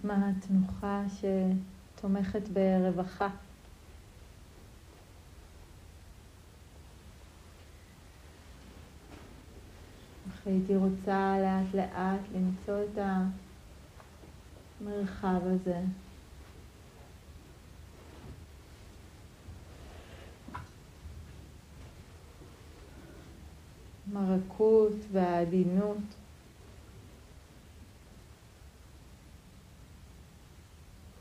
נשמע תנוחה שתומכת ברווחה. הייתי רוצה לאט לאט למצוא את המרחב הזה. עם הרכות והעדינות.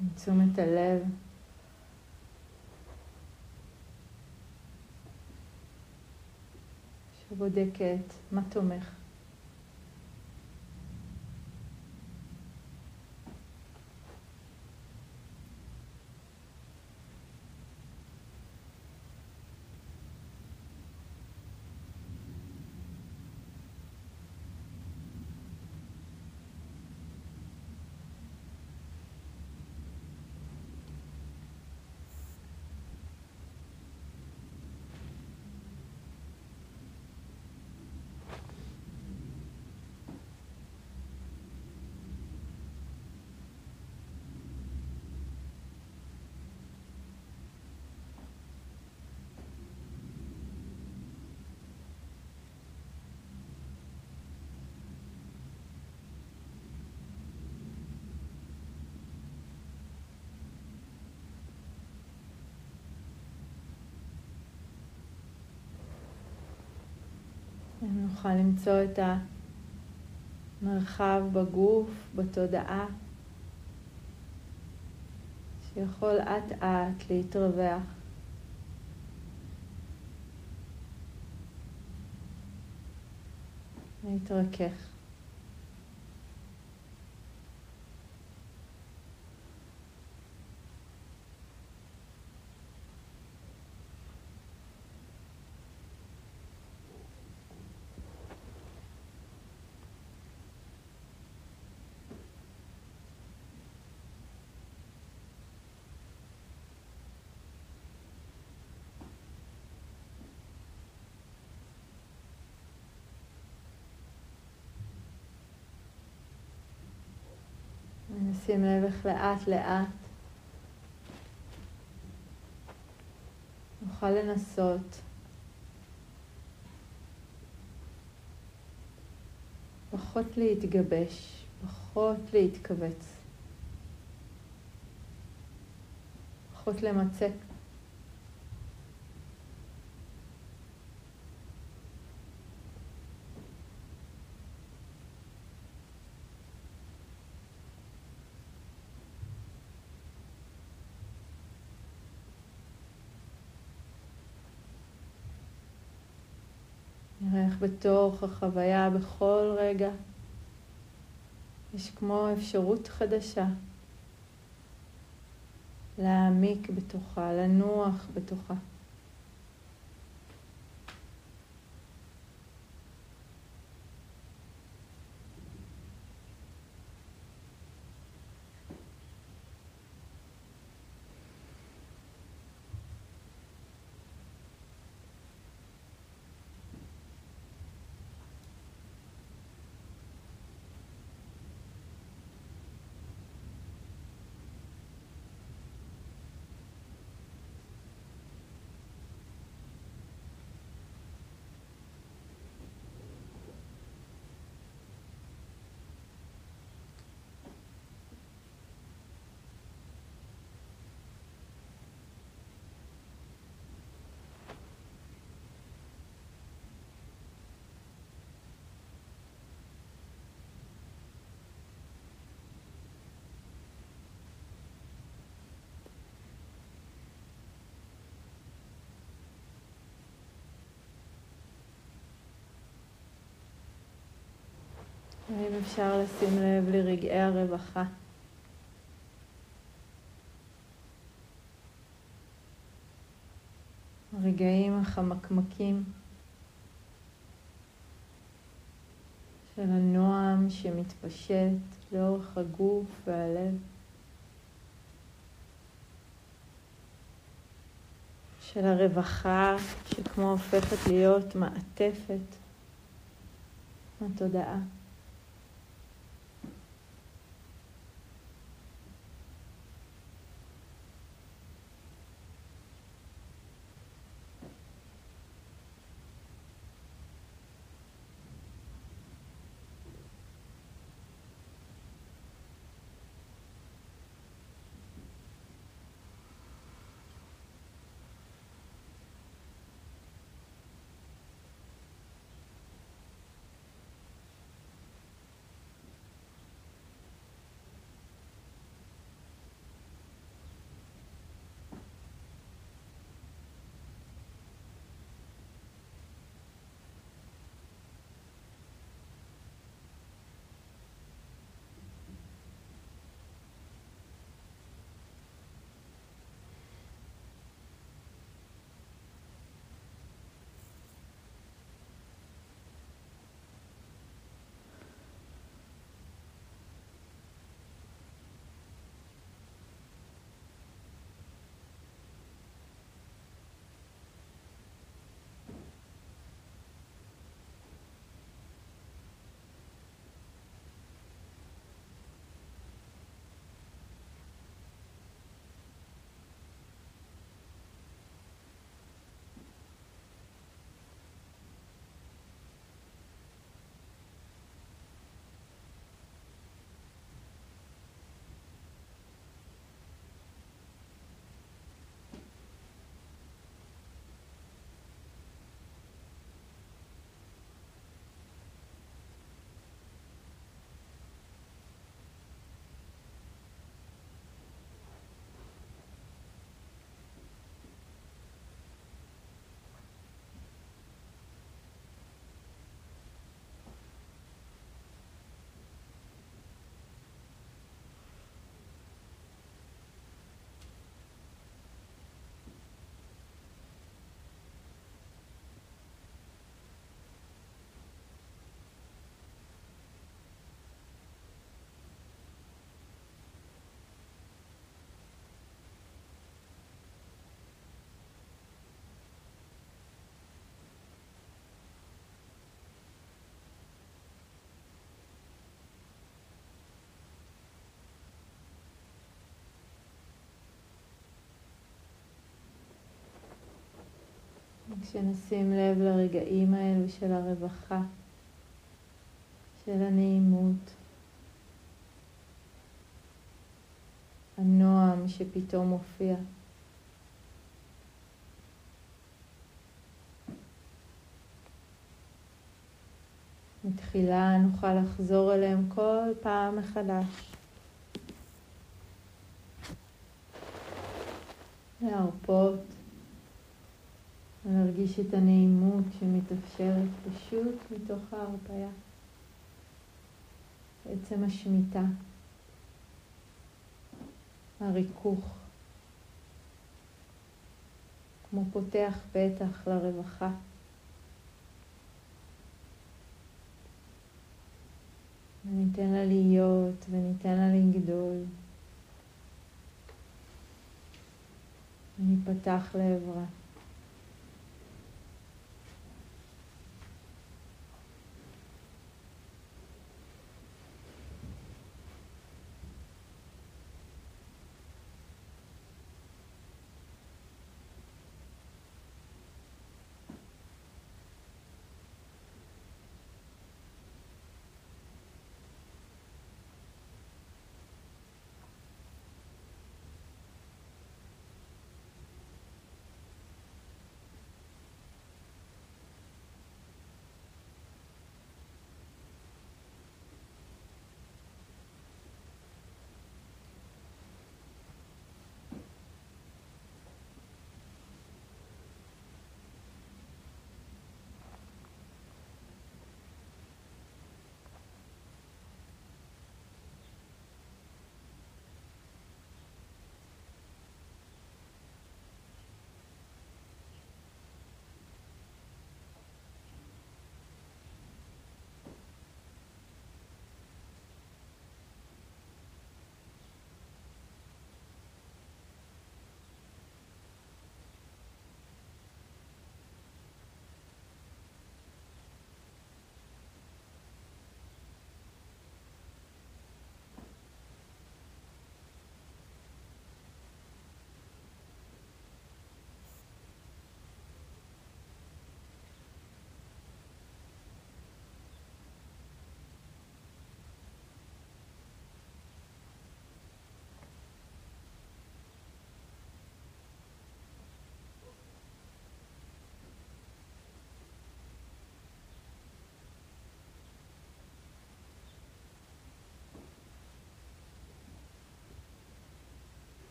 עם תשומת הלב. שבודקת מה תומך. נוכל למצוא את המרחב בגוף, בתודעה, שיכול אט אט להתרווח. להתרכך. נשים לב איך לאט לאט. נוכל לנסות. פחות להתגבש, פחות להתכווץ, פחות למצק נראה איך בתוך החוויה, בכל רגע, יש כמו אפשרות חדשה להעמיק בתוכה, לנוח בתוכה. האם אפשר לשים לב לרגעי הרווחה? הרגעים החמקמקים של הנועם שמתפשט לאורך הגוף והלב. של הרווחה שכמו הופכת להיות מעטפת התודעה. וכשנשים לב לרגעים האלו של הרווחה, של הנעימות, הנועם שפתאום מופיע. מתחילה נוכל לחזור אליהם כל פעם מחדש. להרפות, להרגיש את הנעימות שמתאפשרת פשוט מתוך ההרפאיה. עצם השמיטה, הריכוך, כמו פותח פתח לרווחה. וניתן לה להיות וניתן לה לגדול. וניפתח לעברה.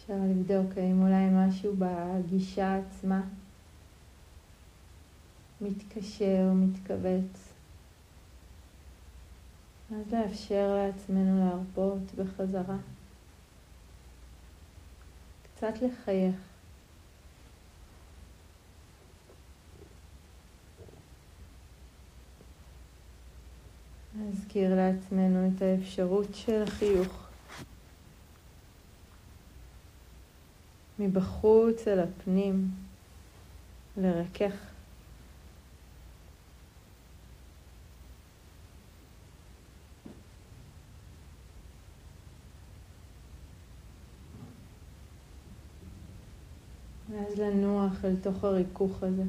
אפשר לבדוק האם אולי משהו בגישה עצמה מתקשר, מתכווץ. אז לאפשר לעצמנו להרפות בחזרה. קצת לחייך. להזכיר לעצמנו את האפשרות של החיוך. מבחוץ אל הפנים, לרכך. ואז לנוח אל תוך הריכוך הזה.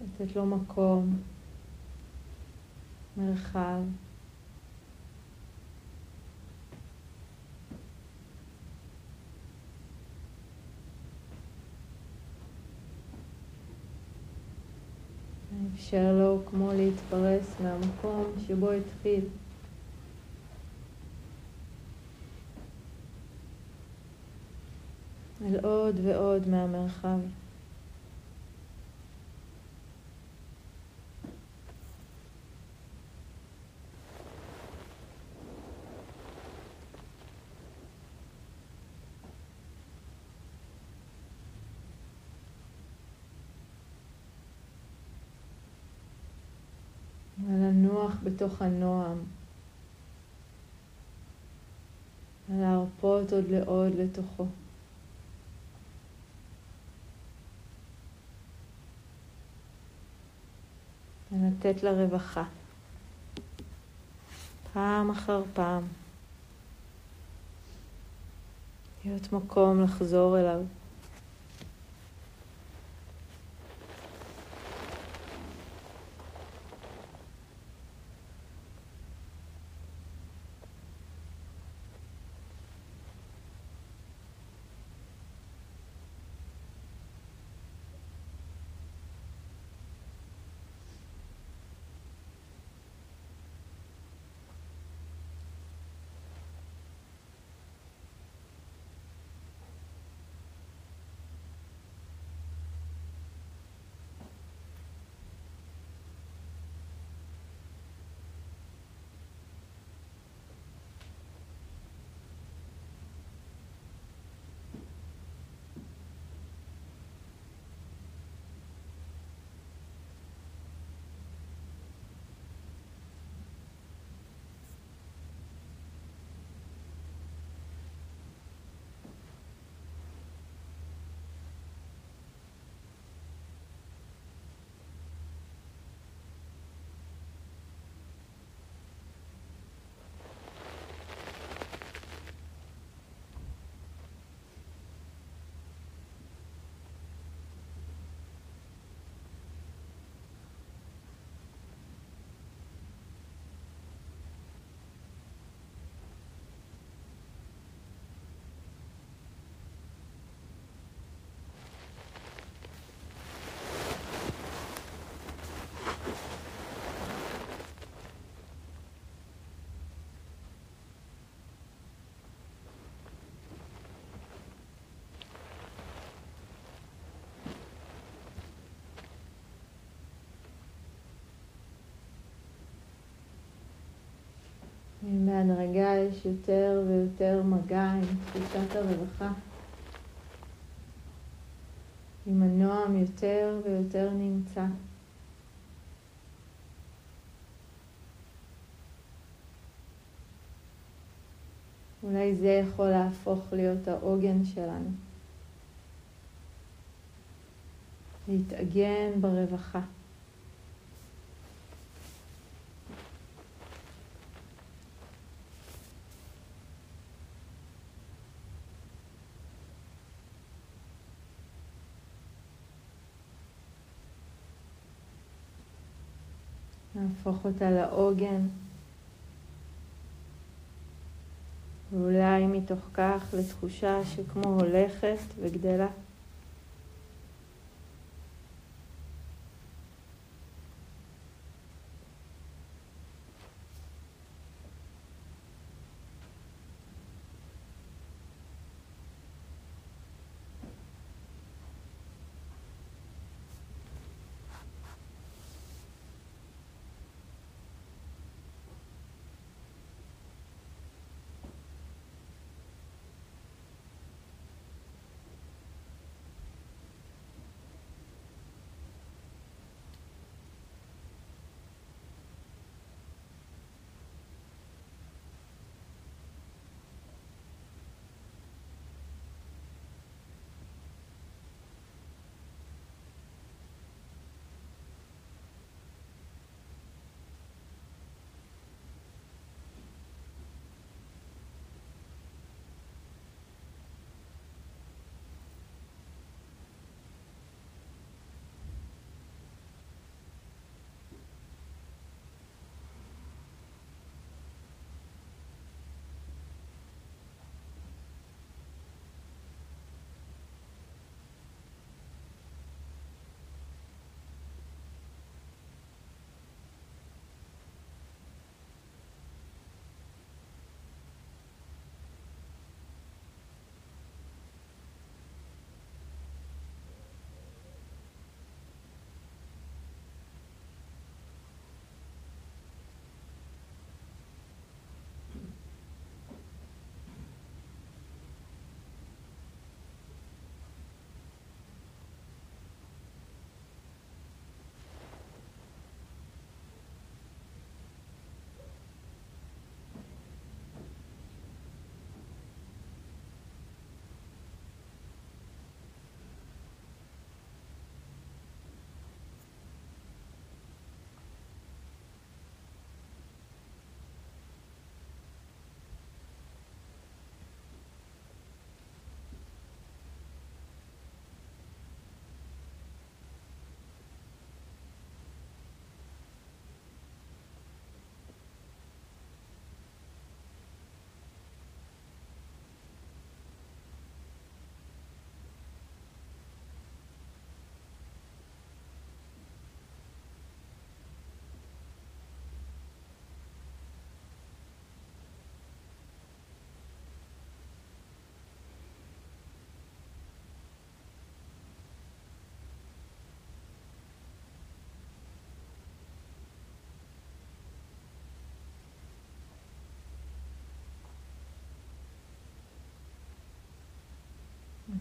לתת לו מקום, מרחב. אפשר לו כמו להתפרס מהמקום שבו התחיל. אל עוד ועוד מהמרחב. ולנוח בתוך הנועם. ולהרפות עוד לעוד לתוכו. ולתת לרווחה. פעם אחר פעם. להיות מקום לחזור אליו. בהדרגה יש יותר ויותר מגע עם תחושת הרווחה. עם הנועם יותר ויותר נמצא. אולי זה יכול להפוך להיות העוגן שלנו. להתעגן ברווחה. להפוך אותה לעוגן. ואולי מתוך כך לתחושה שכמו הולכת וגדלה.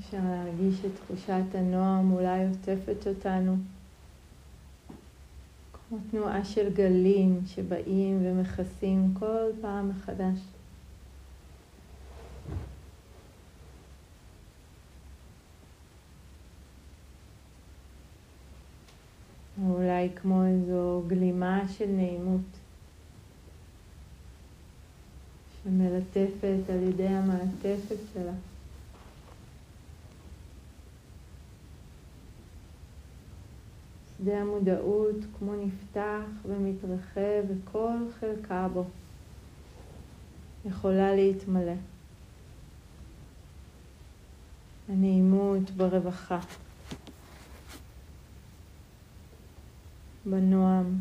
אפשר להרגיש את תחושת הנועם אולי עוטפת אותנו. כמו תנועה של גלים שבאים ומכסים כל פעם מחדש. או אולי כמו איזו גלימה של נעימות שמלטפת על ידי המעטפת שלה. שדה המודעות כמו נפתח ומתרחב וכל חלקה בו יכולה להתמלא. הנעימות ברווחה. בנועם.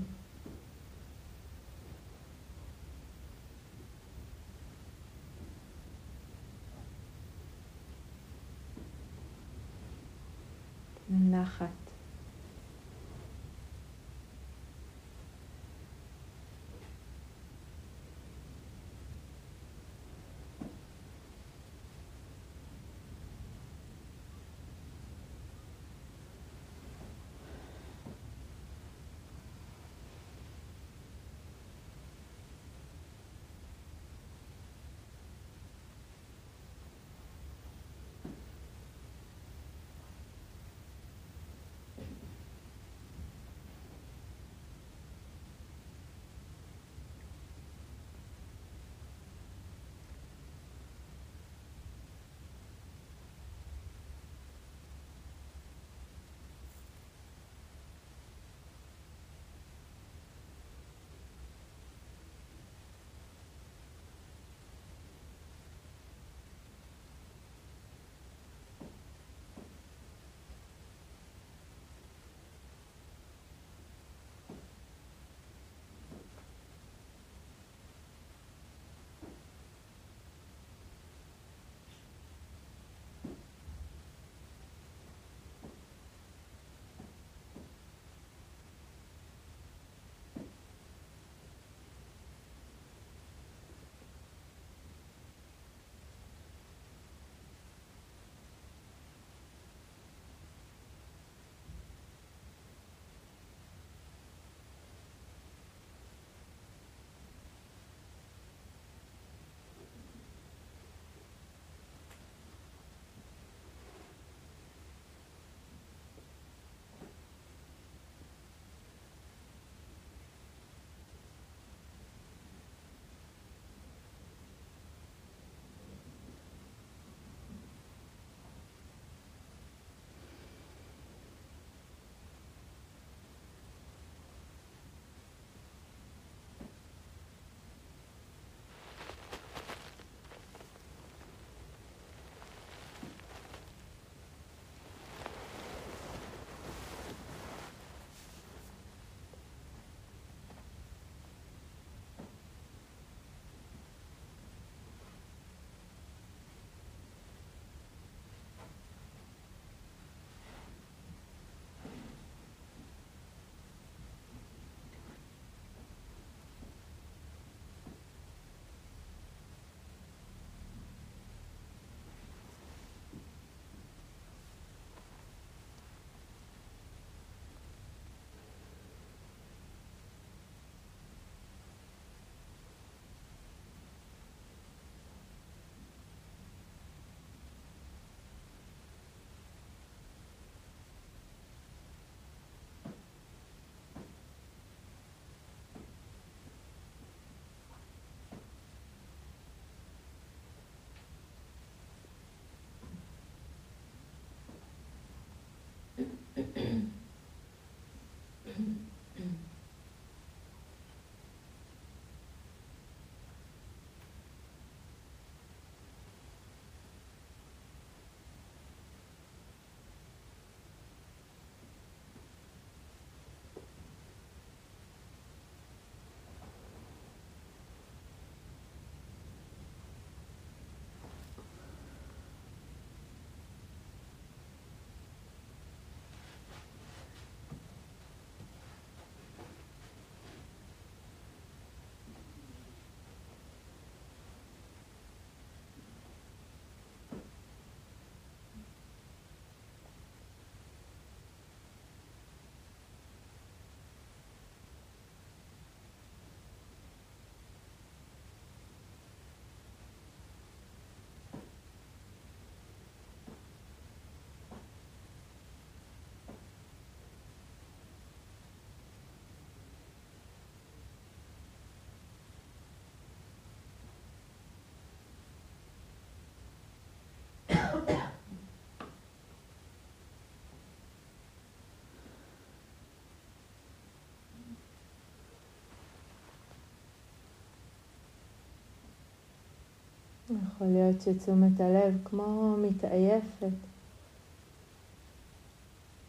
יכול להיות שתשומת הלב כמו מתעייפת.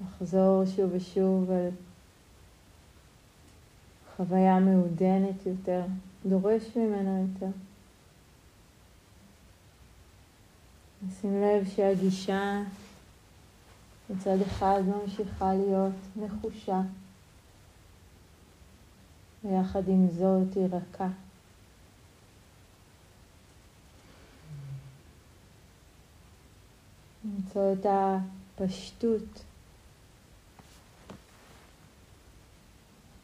לחזור שוב ושוב על חוויה מעודנת יותר, דורש ממנה יותר. נשים לב שהגישה מצד אחד ממשיכה להיות נחושה, ויחד עם זאת היא רכה. למצוא את הפשטות,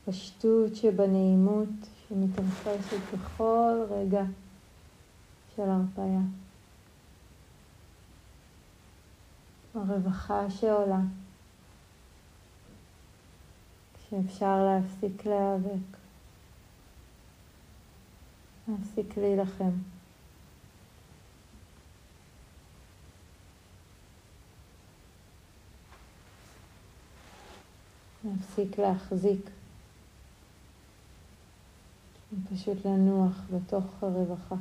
פשטות שבנעימות שמתרחשת בכל רגע של הרפאיה. הרווחה שעולה, כשאפשר להפסיק להיאבק, להפסיק להילחם. להפסיק להחזיק, פשוט לנוח בתוך הרווחה.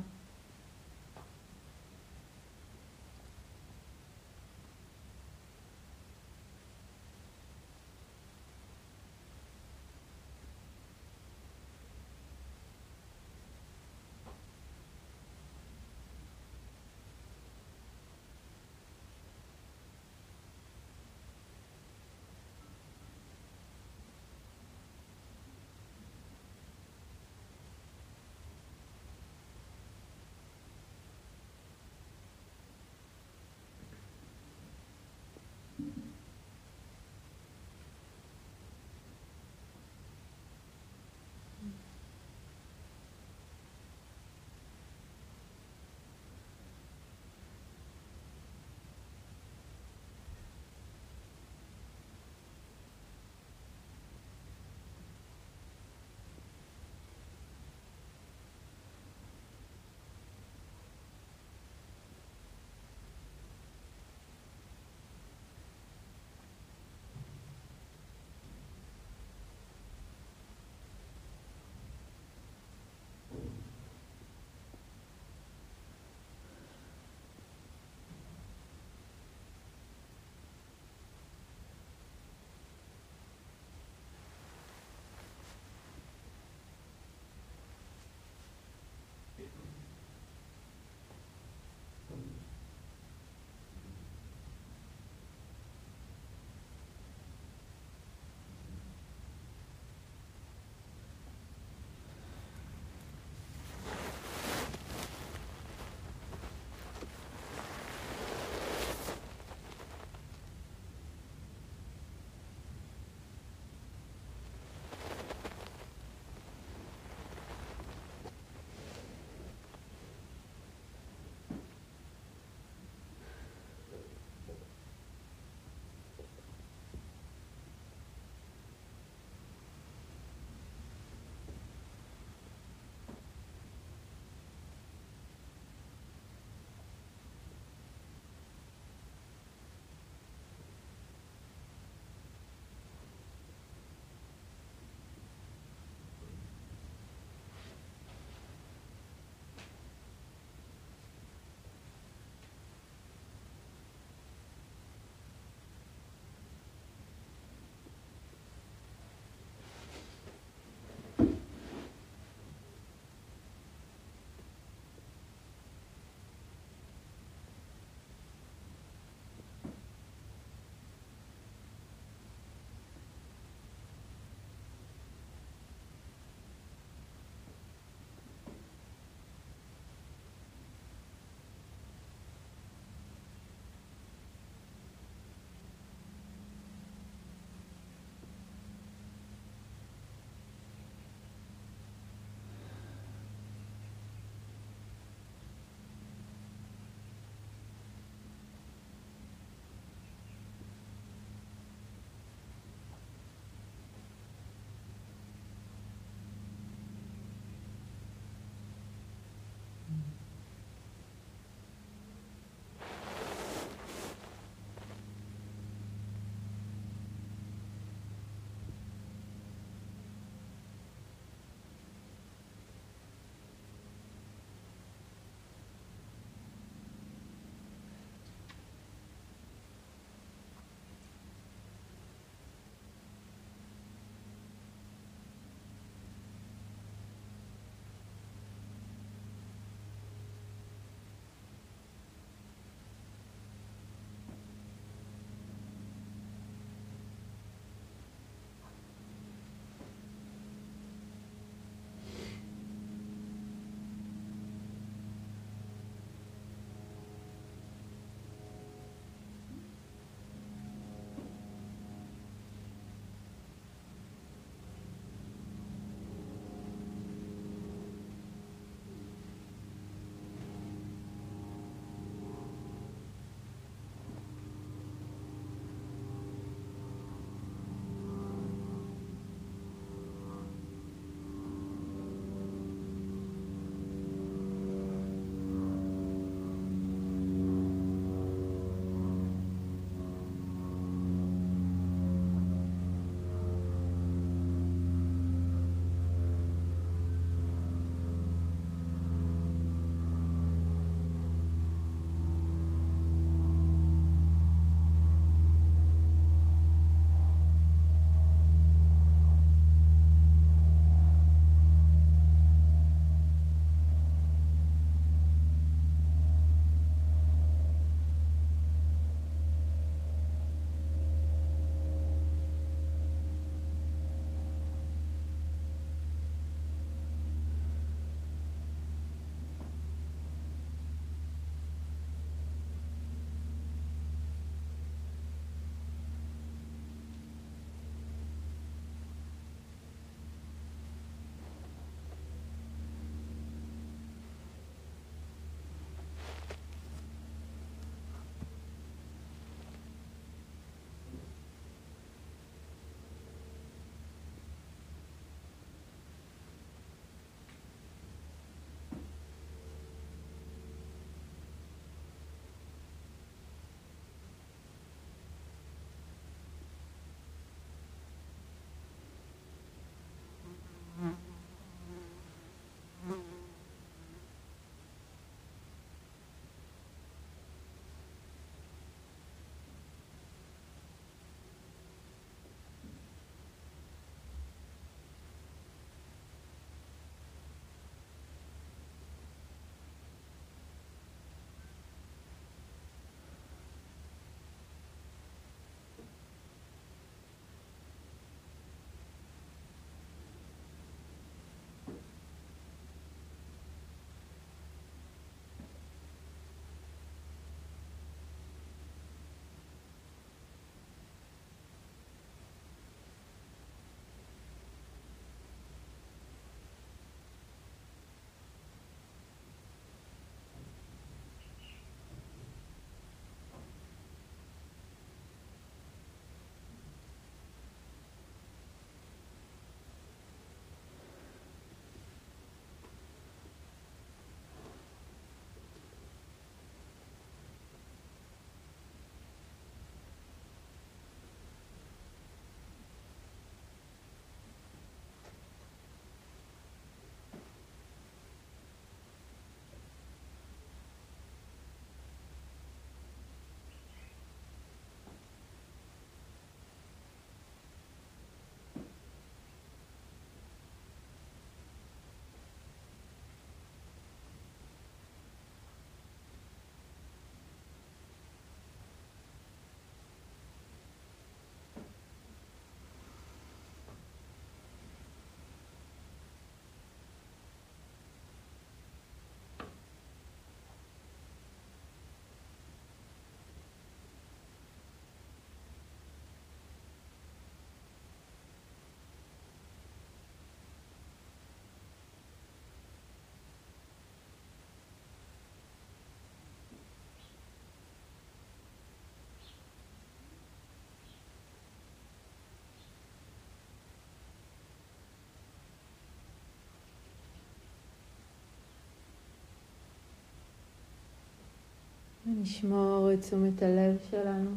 ונשמור את תשומת הלב שלנו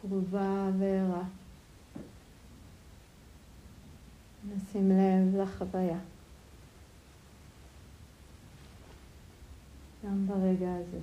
קרובה וערה. נשים לב לחוויה. גם ברגע הזה.